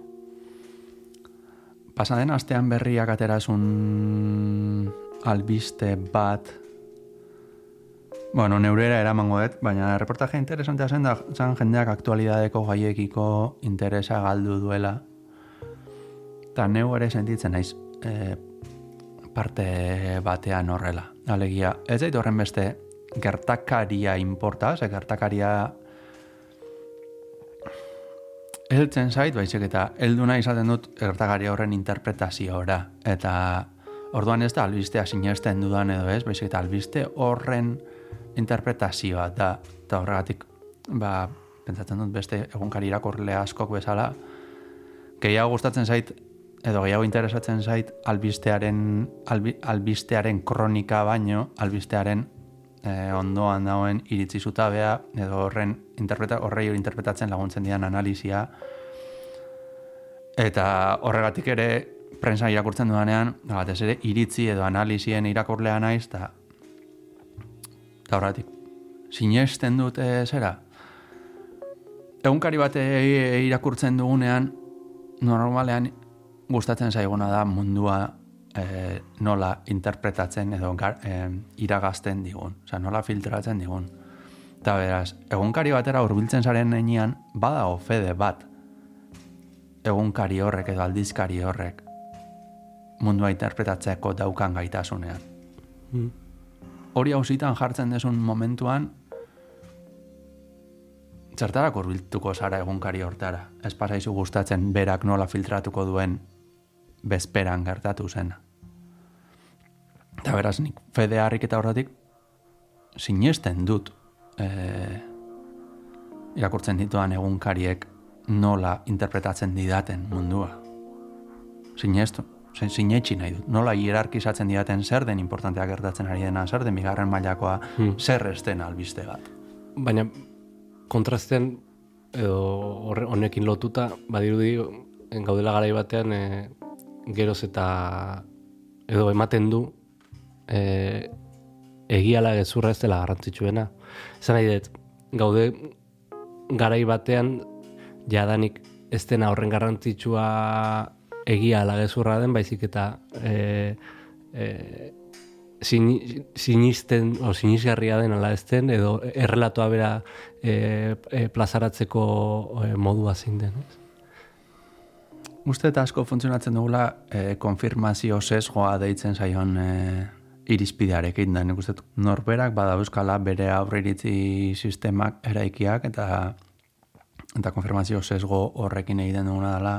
Pasa den astean berriak aterasun albiste bat Bueno, neurera eramango dut, baina reportaje interesantea zen da zen jendeak aktualidadeko gaiekiko interesa galdu duela. Eta neu ere sentitzen naiz e, parte batean horrela. Alegia, ez zait horren beste gertakaria importa, ze gertakaria heltzen zait, baizik eta helduna izaten dut gertakari horren interpretaziora. Eta orduan ez da albistea sinesten dudan edo ez, baizik eta albiste horren interpretazioa da. Eta horregatik, ba, pentsatzen dut beste egunkari irakurle askok bezala, gehiago gustatzen zait, edo gehiago interesatzen zait albistearen, albi, albistearen kronika baino, albistearen eh, ondoan dauen iritzi zutabea edo horren interpreta, horrei hori interpretatzen laguntzen dian analizia. Eta horregatik ere prensa irakurtzen dudanean batez ere iritzi edo analizien irakurlea naiz eta eta horregatik sinesten dut eh, zera? Egunkari bat eh, irakurtzen dugunean normalean gustatzen zaiguna da mundua eh, nola interpretatzen edo gar, eh, iragazten digun. Osea, nola filtratzen digun. Eta beraz, egunkari batera hurbiltzen zaren heinean, badago fede bat egunkari horrek edo aldizkari horrek mundua interpretatzeko daukan gaitasunean. hori hausitan jartzen desun momentuan, zertarak urbiltuko zara egunkari hortara. Ez pasaizu gustatzen berak nola filtratuko duen bezperan gertatu zena. Eta beraz, nik fede harrik eta horretik sinesten dut e, irakurtzen dituan egunkariek nola interpretatzen didaten mundua. Sinestu, sinetxi nahi dut. Nola hierarkizatzen didaten zer den importantea gertatzen ari dena, zer den bigarren mailakoa, Hmm. zer ez den albiste bat. Baina kontrasten edo honekin lotuta badirudi gaudela garai batean e, geroz eta edo ematen du e, egiala gezurra ez dela garrantzitsuena. Esan nahi dut, gaude garai batean jadanik ez dena horren garrantzitsua egia ala gezurra den, baizik eta e, e, sini- sinisten o sinisgarria den ala ez den edo errelatoa bera e, e, plazaratzeko e, modua zein den. Ez? Uste eta asko funtzionatzen dugula e, konfirmazio sesgoa deitzen zaion e, irizpidearekin da. Nik uste norberak badauzkala bere aurreiritzi sistemak eraikiak eta eta konfirmazio sesgo horrekin egiten duguna dela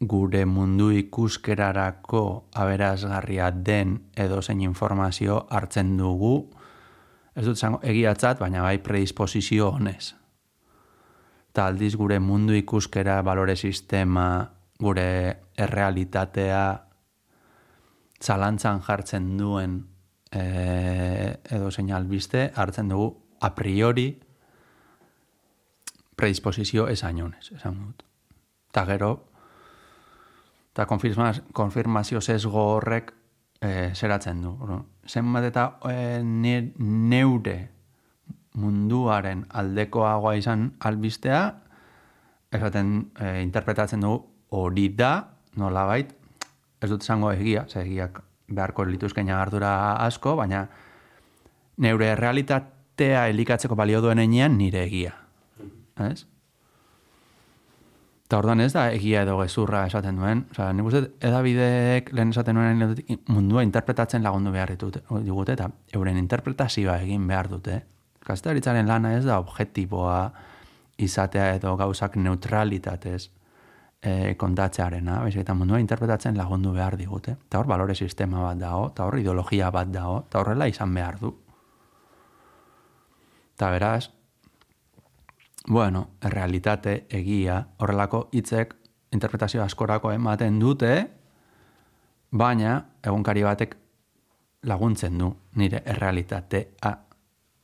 gure mundu ikuskerarako aberazgarria den edo zein informazio hartzen dugu ez dut zango egiatzat, baina bai predisposizio honez eta aldiz gure mundu ikuskera, balore sistema, gure errealitatea zalantzan jartzen duen e, edo zein albiste, hartzen dugu a priori predisposizio esainonez, esan dut. Eta gero, konfirmaz, konfirmazio sesgo horrek e, zeratzen du. Zenbat eta e, ne, neure munduaren aldekoagoa izan albistea, esaten e, interpretatzen dugu hori da, nolabait, ez dut esango egia, ze egiak beharko lituzken ardura asko, baina neure realitatea elikatzeko balio duen enean nire egia. Ez? Eta orduan ez da egia edo gezurra esaten duen. Osa, nik uste edabideek lehen esaten duen mundua interpretatzen lagundu behar ditut, digute, eta euren interpretazioa egin behar dute. Kastaritzaren lana ez da objektiboa izatea edo gauzak neutralitatez e, kontatzearena, baizik eta mundua interpretatzen lagundu behar digute. Eta hor balore sistema bat dago, eta hor ideologia bat dago, eta horrela izan behar du. Eta beraz, bueno, errealitate, egia, horrelako hitzek interpretazio askorako ematen dute, baina egunkari batek laguntzen du nire errealitatea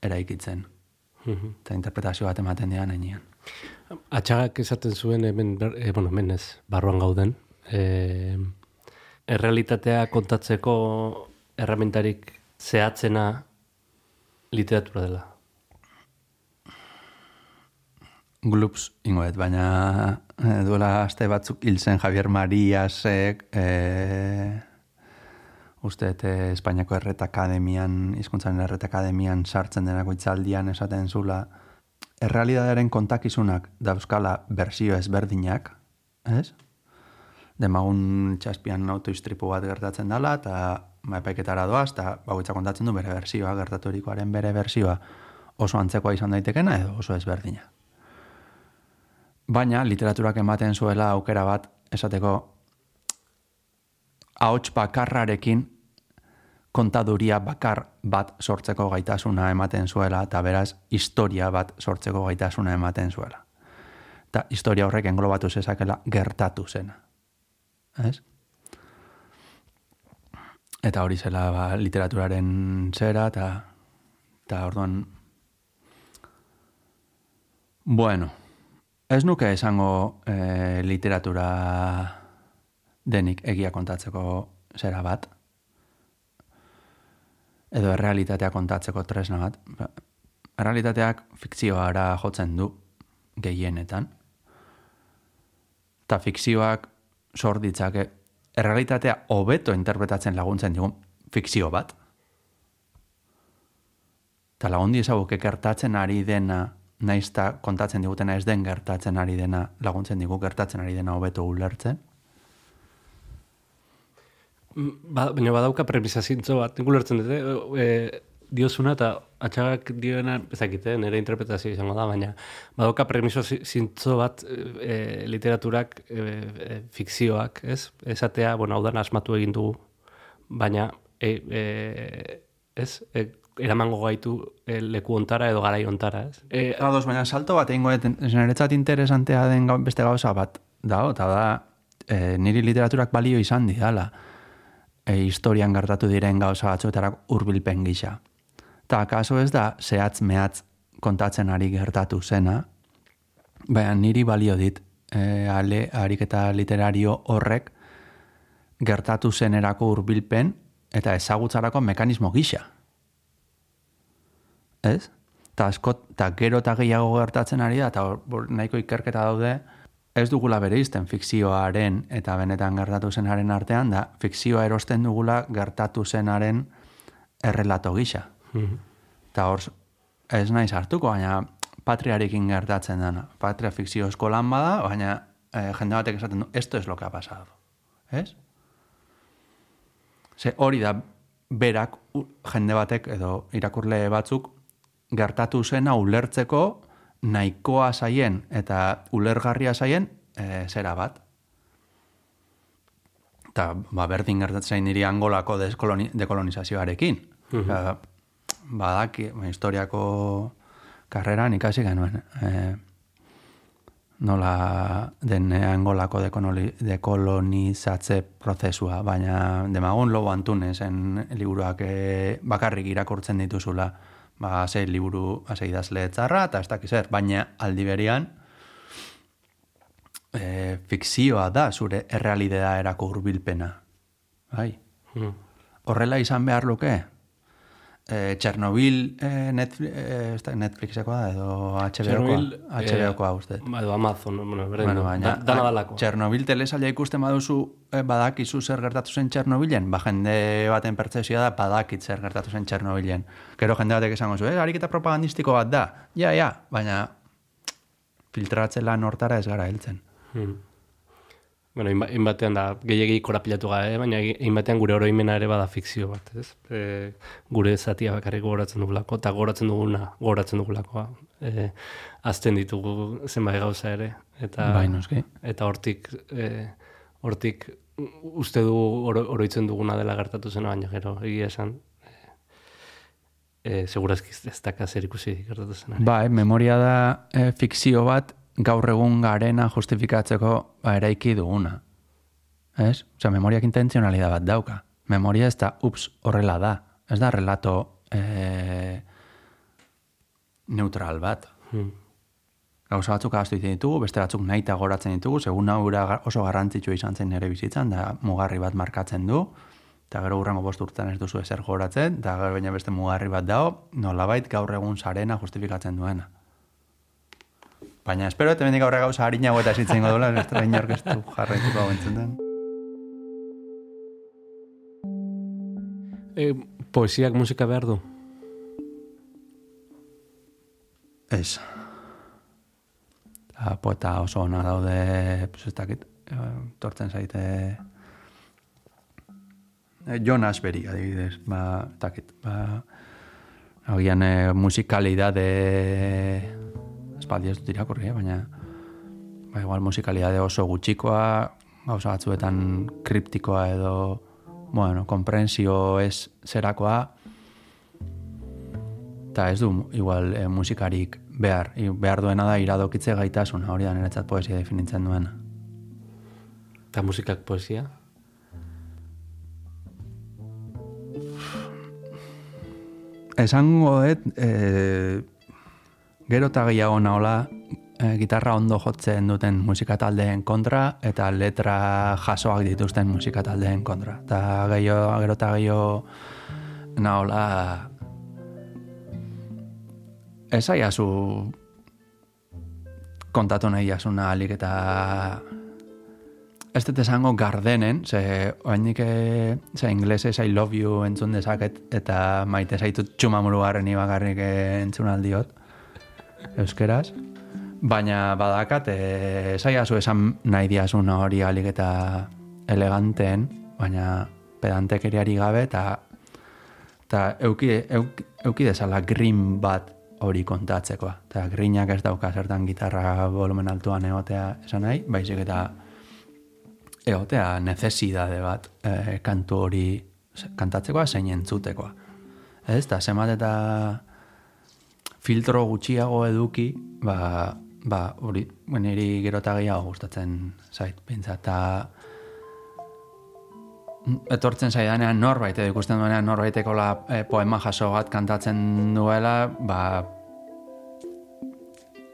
eraikitzen. Eta interpretazio bat ematen dian heinean. Atxagak esaten zuen hemen, e, bueno, hemen ez, barruan gauden. E, errealitatea kontatzeko erramentarik zehatzena literatura dela. Glups ingoet, baina eh, duela aste batzuk hil zen Javier Mariasek eh, uste eh, Espainiako Erret Akademian, hizkuntzaren Erret Akademian sartzen denako itzaldian esaten zula errealitatearen kontakizunak dauzkala bersio ezberdinak, ez? Demagun txaspian autoistripu bat gertatzen dela, eta epaiketara doaz, eta bagoitza kontatzen du bere bersioa, gertaturikoaren bere bersioa oso antzekoa izan daitekena edo oso ezberdina. Baina literaturak ematen zuela aukera bat esateko ahots bakarrarekin kontaduria bakar bat sortzeko gaitasuna ematen zuela eta beraz historia bat sortzeko gaitasuna ematen zuela. Eta historia horrek englobatu zezakela gertatu zena. Ez? Eta hori zela ba, literaturaren zera eta eta orduan bueno, Ez nuke esango e, literatura denik egia kontatzeko zera bat. Edo errealitatea kontatzeko tresna bat. Ba, Errealitateak fikzioara jotzen du gehienetan. Eta fikzioak sor ditzake errealitatea hobeto interpretatzen laguntzen digun fikzio bat. Eta lagundi ezaguke gertatzen ari dena naizta kontatzen digutena ez den gertatzen ari dena laguntzen digu gertatzen ari dena hobeto ulertzen. Ba, baina badauka premisa zintzo bat, nik ulertzen dute, e, diozuna eta atxagak dioena, ezakite, nire interpretazio izango da, baina badauka premiso zi- zintzo bat e, literaturak, e, e, fikzioak, ez? Esatea, bueno, hau da asmatu egin dugu, baina, e, e, ez? E, eramango gaitu e, leku ontara edo garai ontara, ez? E, Ados, baina salto bat egingo dut, niretzat interesantea den beste gauza bat dago, eta da, e, niri literaturak balio izan didala, e, historian gertatu diren gauza batzuetarak hurbilpen gisa. Eta kaso ez da, zehatz mehatz kontatzen ari gertatu zena, baina niri balio dit, e, ale, ariketa literario horrek gertatu zenerako hurbilpen eta ezagutzarako mekanismo gisa ez? Eta asko, eta gero eta gehiago gertatzen ari da, eta nahiko ikerketa daude, ez dugula bere izten fikzioaren eta benetan gertatu zenaren artean, da fikzioa erosten dugula gertatu zenaren errelato gisa. Eta hor, ez naiz hartuko, baina patriarekin gertatzen dana. Patria fikziozko lan bada, baina eh, jende batek esaten du, esto es lo que ha pasado. Ez? Ze hori da berak jende batek edo irakurle batzuk gertatu zena ulertzeko nahikoa zaien eta ulergarria zaien e, zera bat. Eta ba, berdin gertatzen niri angolako deskoloni, dekolonizazioarekin. Osea, badaki, ba, historiako karreran ikasi genuen. E, nola den eh, angolako dekolonizatze prozesua, baina demagun lobo antunesen liburuak eh, bakarrik irakurtzen dituzula, ba, ze liburu, ze idazle txarra, eta ez dakiz zer, baina aldi berian, e, fikzioa da zure errealidea erako hurbilpena. Bai. Horrela izan behar luke, e, Chernobyl e, Netflix, e, ez da Netflixekoa edo HBO-koa, HBO-koa uste. Ba, edo Amazon, bueno, berdin, Bueno, baina, da, dana dalako. Chernobyl telesaila ikusten baduzu, eh, badakizu zer gertatu zen Txernobilen, ba jende baten pertsezioa da, badakit zer gertatu zen Txernobilen. Gero jende batek esango zu, eh, ariketa propagandistiko bat da. Ja, ja, baina filtratzen lan hortara ez gara heltzen. Hmm. Bueno, hainbatean da, gehiagi korapilatu gabe, baina hainbatean gure oroimena ere bada fikzio bat, ez? E, gure zatia bakarrik gogoratzen dugulako, eta gogoratzen duguna, gogoratzen dugulako, e, azten ditugu zenbait gauza ere. Eta, Bai, noski. Eta hortik, e, hortik uste du oro, oroitzen duguna dela gertatu zena, baina gero, egia esan, e, segurazki ez- daka zer ikusi gertatu zena. Bai, memoria da eh, fikzio bat gaur egun garena justifikatzeko ba, eraiki duguna. Ez? Osea, memoriak intentzionalidad bat dauka. Memoria ez da, ups, horrela da. Ez da relato eh, neutral bat. Hmm. Gauza batzuk ahaztu egiten ditugu, beste batzuk nahi goratzen ditugu, segun hau oso garrantzitsua izan zen nire bizitzan, da mugarri bat markatzen du, eta gero urrengo bost urtean ez duzu ezer goratzen, eta gero baina beste mugarri bat dago, nolabait gaur egun sarena justifikatzen duena. Baina espero eta bendik aurre gauza harinago eta esitzen godola, ez da inork ez du jarraituko hau entzuten. E, poesiak musika behar du? Ez. Eta poeta oso ona daude, pues ez dakit, eh, tortzen zaite... Eh, Jonas Beri, adibidez, ba, ez dakit, ba... Agian eh, musikalidade... Espaldi ez dut irakurri, eh, baina... Ba, igual musikalidade oso gutxikoa, gauza batzuetan kriptikoa edo... Bueno, komprensio ez zerakoa, eta ez du igual e, musikarik behar. I- Behar duena da iradokitze gaitasuna, hori da niretzat poesia definitzen duena. Eta musikak poesia? Esango dut, e, gero eta gehiago nahola, e, gitarra ondo jotzen duten musika taldeen kontra, eta letra jasoak dituzten musika taldeen kontra. Eta gehiago, gero eta gehiago nahola, esaiazu kontatu nahi jasuna alik eta ez dut esango gardenen, ze oainik eh, ze inglesez I love you entzun dezaket eta maite zaitut txumamuru garreni bakarrik eh, entzun aldiot euskeraz. Baina badakat, e, esaiazu esan nahi diazuna hori alik eta eleganteen, baina pedantekeriari gabe, eta eta euki, euki, euki desala grin bat hori kontatzeko. Eta grinak ez dauka zertan gitarra volumen altuan egotea esan nahi, baizik eta egotea necesidade bat e, kantu hori kantatzekoa zein entzutekoa. Ez, eta zemat eta filtro gutxiago eduki, ba, ba hori, niri gero eta gehiago gustatzen zait, pintza, eta etortzen zaidanean norbait, edo ikusten duenean norbaiteko la, e, poema jaso bat kantatzen duela, ba,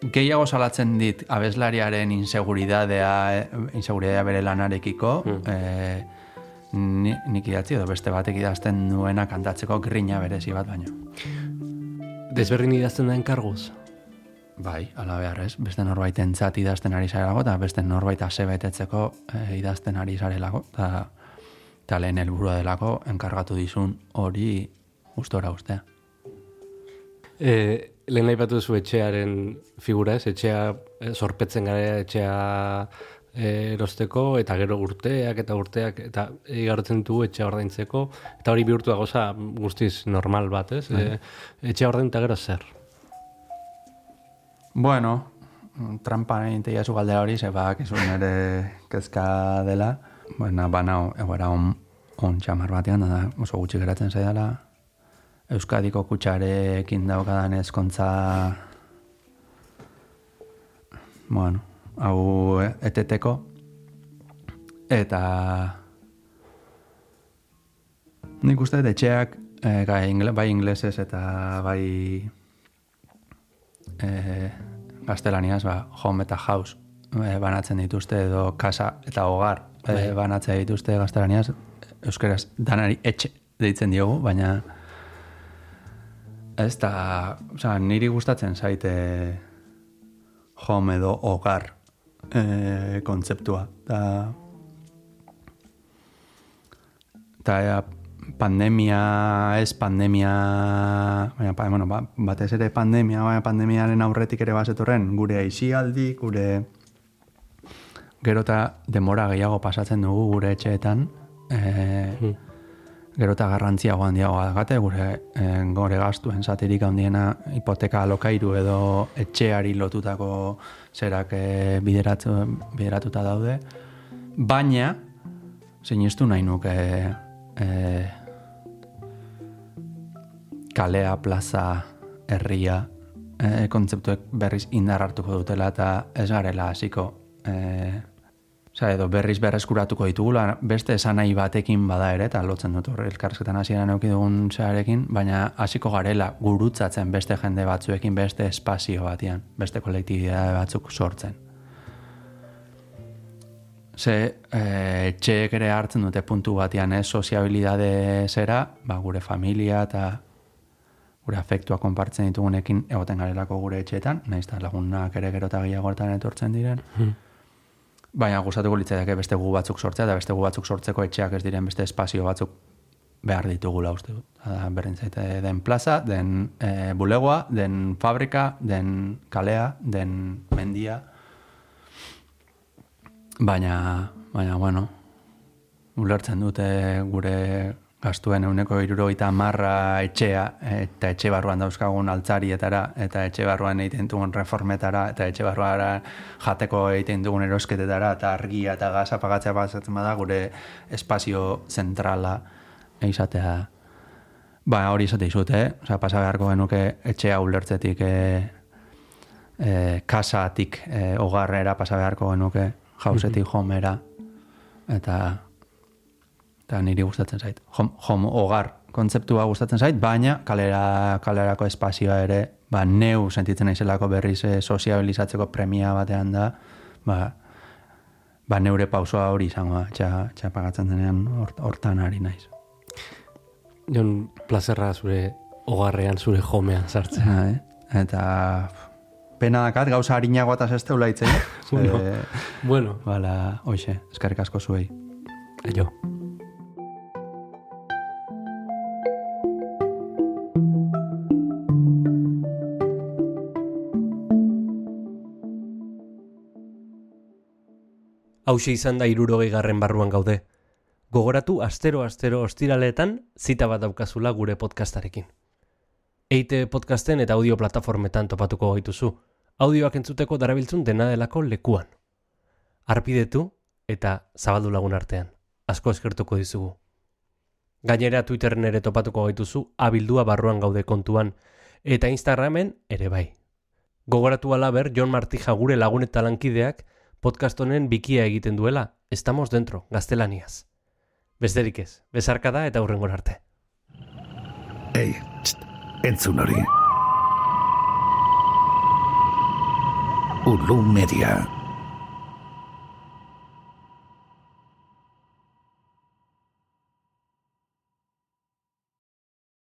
gehiago salatzen dit abeslariaren inseguridadea, eh, inseguridadea bere lanarekiko, mm. ni, nik idatzi edo beste batek idazten duena kantatzeko grina berezi bat baino. Desberdin idazten da enkarguz? Bai, ala behar ez, beste norbait entzat idazten ari zarelako, eta beste norbait asebetetzeko e, idazten ari zarelako, eta eta lehen helburua delako enkargatu dizun hori gustora ustea. E, lehen aipatu zu etxearen figura ez, etxea e, sorpetzen gara etxea e, erosteko, eta gero urteak eta urteak, eta igarotzen du etxea ordaintzeko, eta hori bihurtu da goza guztiz normal bat, ez? E, etxea ordain eta gero zer? Bueno, trampa egin teia zu galdera hori, zebak izun ere kezka dela, Baina, banao, egoera on, on txamar batean, da oso gutxi geratzen zaidala. Euskadiko kutsarekin daukadan ezkontza... Bueno, hau eteteko. Eta... Nik uste etxeak, eh, gai, ingle, bai inglesez eta bai eh, gaztelaniaz, ba, home eta house eh, banatzen dituzte edo kasa eta hogar e, banatzea dituzte gaztelaniaz, euskeraz danari etxe deitzen diogu, baina ez da, oza, niri gustatzen zaite home edo hogar e, kontzeptua. Da, eta pandemia, ez pandemia, baina, bueno, ba, batez ere pandemia, baina pandemiaren aurretik ere bazetorren, gure aizialdi, gure gero eta demora gehiago pasatzen dugu gure etxeetan, e, gero eta garrantzia handiago gate, gure e, gore gaztuen zaterik handiena hipoteka alokairu edo etxeari lotutako zerak e, bideratu, bideratuta daude, baina, sinistu nahi nuke e, kalea, plaza, herria, e, kontzeptuek berriz indar hartuko dutela eta ez garela hasiko e, Osa, edo berriz berreskuratuko ditugula, beste esan nahi batekin bada ere, eta lotzen dut horre elkarrezketan hasieran euki dugun zearekin, baina hasiko garela gurutzatzen beste jende batzuekin, beste espazio batian, beste kolektibidade batzuk sortzen. Ze, e, txeek ere hartzen dute puntu batian, ez, soziabilidade zera, ba, gure familia eta gure afektua konpartzen ditugunekin egoten garelako gure etxeetan, nahiz lagunak ere gero eta gehiago etortzen diren. Hmm. Baina gustatuko litzaiake beste gu batzuk sortzea eta beste gu batzuk sortzeko etxeak ez diren beste espazio batzuk behar ditugula uste dut. Berdin zaite den plaza, den e, bulegoa, den fabrika, den kalea, den mendia. Baina, baina, bueno, ulertzen dute gure gastuen euneko irurogeita marra etxea, eta etxe barruan dauzkagun altzarietara, eta etxe barruan egiten dugun reformetara, eta etxe barruan jateko egiten dugun erosketetara, eta argia eta gaza pagatzea pasatzen bada, gure espazio zentrala eizatea. Ba, hori izate izut, eh? Osa, pasa beharko genuke etxea ulertzetik e, e, kasatik e, ogarrera pasa beharko genuke jausetik homera. Eta eta niri gustatzen zait. Hom, hom hogar kontzeptua gustatzen zait, baina kalera, kalerako espazioa ere, ba, neu sentitzen naizelako berriz e, sozializatzeko premia batean da, ba, ba neure pausoa hori izango da, txa, denean hortan ari naiz. Jon, plazerra zure hogarrean, zure jomean sartzen. Ja, eh? Eta pena dakat, gauza harinago eta zeste ulaitzen. [laughs] bueno, e, bueno. Bala, hoxe, eskarrik asko zuei. Aio. Hauxe izan da irurogei garren barruan gaude. Gogoratu astero-astero ostiraletan zita bat daukazula gure podcastarekin. Eite podcasten eta audio plataformetan topatuko gaituzu. Audioak entzuteko darabiltzun dena delako lekuan. Arpidetu eta zabaldu lagun artean. Asko eskertuko dizugu. Gainera Twitterren ere topatuko gaituzu abildua barruan gaude kontuan eta Instagramen ere bai. Gogoratu alaber John Martija gure lagun eta lankideak podcast honen bikia egiten duela. Estamos dentro, gaztelaniaz. Besterik ez, bezarkada eta hurrengor arte. Ei, txt, entzun hori. Ulu Media.